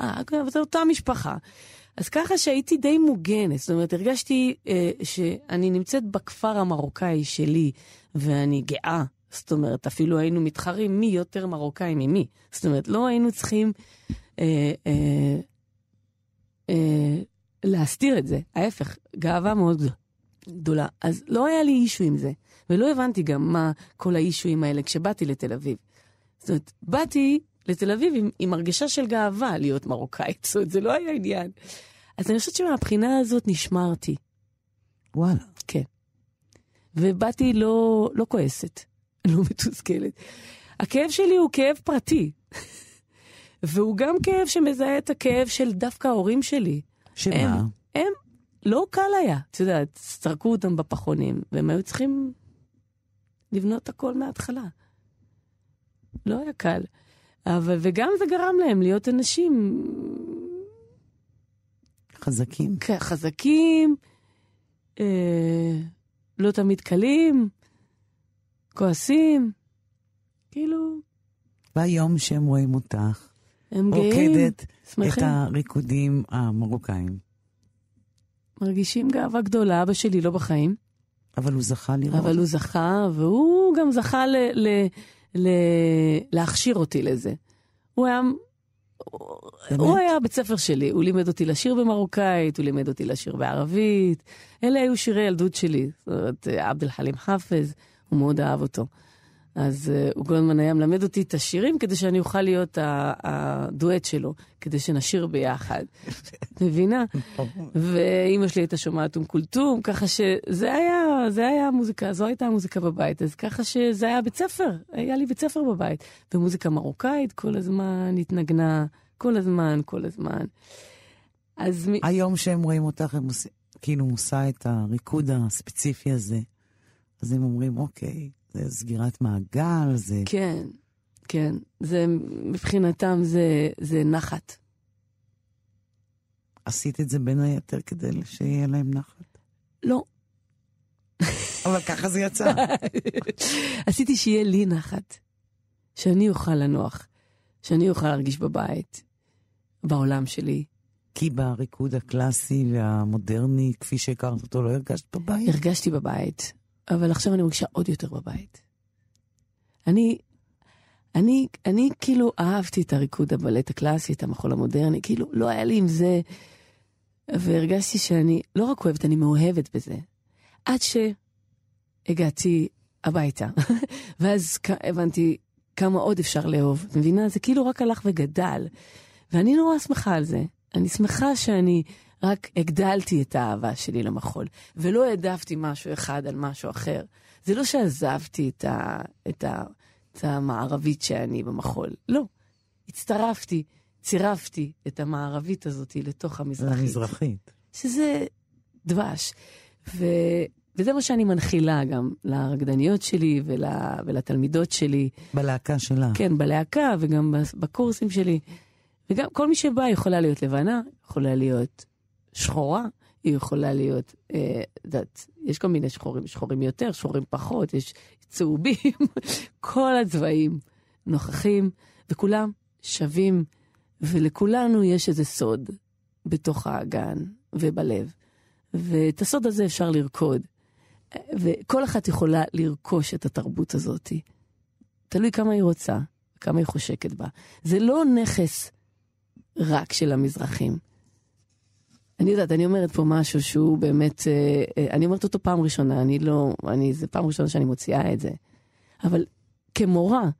אה, כן, אבל זו אותה משפחה. אז ככה שהייתי די מוגנת, זאת אומרת, הרגשתי אה, שאני נמצאת בכפר המרוקאי שלי, ואני גאה. זאת אומרת, אפילו היינו מתחרים מי יותר מרוקאי ממי. זאת אומרת, לא היינו צריכים אה, אה, אה, להסתיר את זה. ההפך, גאווה מאוד גדולה. אז לא היה לי אישו עם זה, ולא הבנתי גם מה כל האישויים האלה כשבאתי לתל אביב. זאת אומרת, באתי לתל אביב עם, עם הרגשה של גאווה להיות מרוקאית, זאת אומרת, זה לא היה עניין. אז אני חושבת שמהבחינה הזאת נשמרתי, וואלה. כן. ובאתי לא, לא כועסת, לא מתוסכלת. הכאב שלי הוא כאב פרטי, והוא גם כאב שמזהה את הכאב של דווקא ההורים שלי. שמה? הם, הם, לא קל היה, את יודעת, זרקו אותם בפחונים, והם היו צריכים לבנות הכל מההתחלה. לא היה קל. אבל, וגם זה גרם להם להיות אנשים חזקים. חזקים, אה, לא תמיד קלים, כועסים, כאילו, והיום שהם רואים אותך, הם גאים, רוקדת את הריקודים המרוקאים. מרגישים גאווה גדולה. אבא שלי לא בחיים, אבל הוא זכה לראות. אבל הוא זכה, והוא גם זכה ל, ל, להכשיר אותי לזה. הוא היה, באמת? הוא היה בית ספר שלי, הוא לימד אותי לשיר במרוקאית, הוא לימד אותי לשיר בערבית. אלה היו שירי ילדות שלי. זאת אומרת, עבד אל חלים חאפז, הוא מאוד אהב אותו. אז uh, הוא הזמן היה מלמד אותי את השירים כדי שאני אוכל להיות הדואט שלו, כדי שנשיר ביחד. מבינה? ואימא שלי הייתה שומעת אום כולתום, ככה שזה היה, זה היה המוזיקה, זו הייתה המוזיקה בבית. אז ככה שזה היה בית ספר, היה לי בית ספר בבית. ומוזיקה מרוקאית כל הזמן התנגנה, כל הזמן, כל הזמן. אז מ... היום שהם רואים אותך, הם עושים, כאילו עושה את הריקוד הספציפי הזה, אז הם אומרים, אוקיי, זה סגירת מעגל, זה... כן, כן. זה, מבחינתם זה, זה נחת. עשית את זה בין היתר כדי שיהיה להם נחת. לא. אבל ככה זה יצא. עשיתי שיהיה לי נחת, שאני אוכל לנוח, שאני אוכל להרגיש בבית, בעולם שלי. כי בריקוד הקלאסי והמודרני, כפי שהכרת אותו, לא הרגשת בבית? הרגשתי בבית, אבל עכשיו אני מרגישה עוד יותר בבית. אני, אני, אני כאילו אהבתי את הריקוד הבלט הקלאסי, את המחול המודרני, כאילו לא היה לי עם זה, והרגשתי שאני לא רק אוהבת, אני מאוהבת בזה. עד שהגעתי הביתה, ואז הבנתי כמה עוד אפשר לאהוב. את מבינה? זה כאילו רק הלך וגדל, ואני נורא שמחה על זה. אני שמחה שאני רק הגדלתי את האהבה שלי למחול, ולא העדפתי משהו אחד על משהו אחר. זה לא שעזבתי את, ה, את, ה, את המערבית שאני במחול, לא. הצטרפתי, צירפתי את המערבית הזאת לתוך המזרחית. למזרחית. שזה דבש. ו... וזה מה שאני מנחילה גם לרקדניות שלי ול... ולתלמידות שלי. בלהקה שלה. כן, בלהקה וגם בקורסים שלי. וגם כל מי שבא יכולה להיות לבנה, יכולה להיות שחורה, היא יכולה להיות, אה, יודעת, יש כל מיני שחורים, שחורים יותר, שחורים פחות, יש צהובים, כל הצבעים נוכחים, וכולם שווים, ולכולנו יש איזה סוד בתוך האגן ובלב. ואת הסוד הזה אפשר לרקוד. וכל אחת יכולה לרכוש את התרבות הזאת. תלוי כמה היא רוצה, כמה היא חושקת בה. זה לא נכס רק של המזרחים. אני יודעת, אני אומרת פה משהו שהוא באמת, אה, אה, אני אומרת אותו פעם ראשונה, אני לא, אני, זה פעם ראשונה שאני מוציאה את זה. אבל כמורה,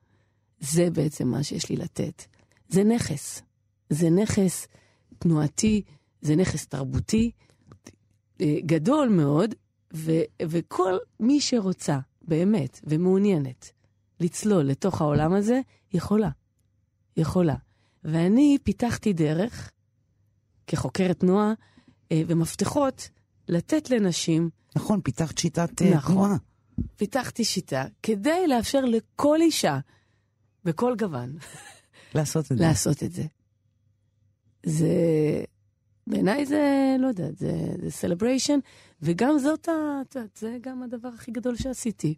זה בעצם מה שיש לי לתת. זה נכס. זה נכס תנועתי, זה נכס תרבותי, אה, גדול מאוד, ו, וכל מי שרוצה, באמת, ומעוניינת לצלול לתוך העולם הזה, יכולה. יכולה. ואני פיתחתי דרך, כחוקרת תנועה, ומפתחות לתת לנשים, נכון, פיתחת שיטת אה, נכון. תנועה. פיתחתי שיטה כדי לאפשר לכל אישה, בכל גוון, לעשות את זה. לעשות את זה. זה, בעיניי זה, לא יודעת, זה, זה סלבריישן, וגם זאת, ה- זה גם הדבר הכי גדול שעשיתי.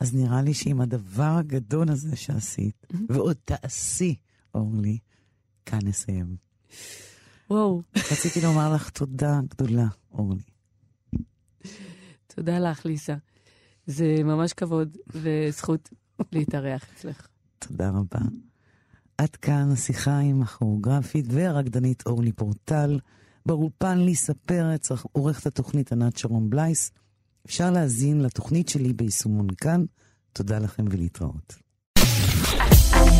אז נראה לי שעם הדבר הגדול הזה שעשית, ועוד תעשי, אורלי, כאן נסיים. וואו, רציתי לומר לך תודה גדולה, אורלי. תודה לך, ליסה. זה ממש כבוד וזכות להתארח אצלך. תודה רבה. עד כאן השיחה עם הכוריאוגרפית והרקדנית אורלי פורטל. באולפן ליסה פרץ, עורכת התוכנית ענת שרון בלייס. אפשר להאזין לתוכנית שלי ביישומון כאן. תודה לכם ולהתראות.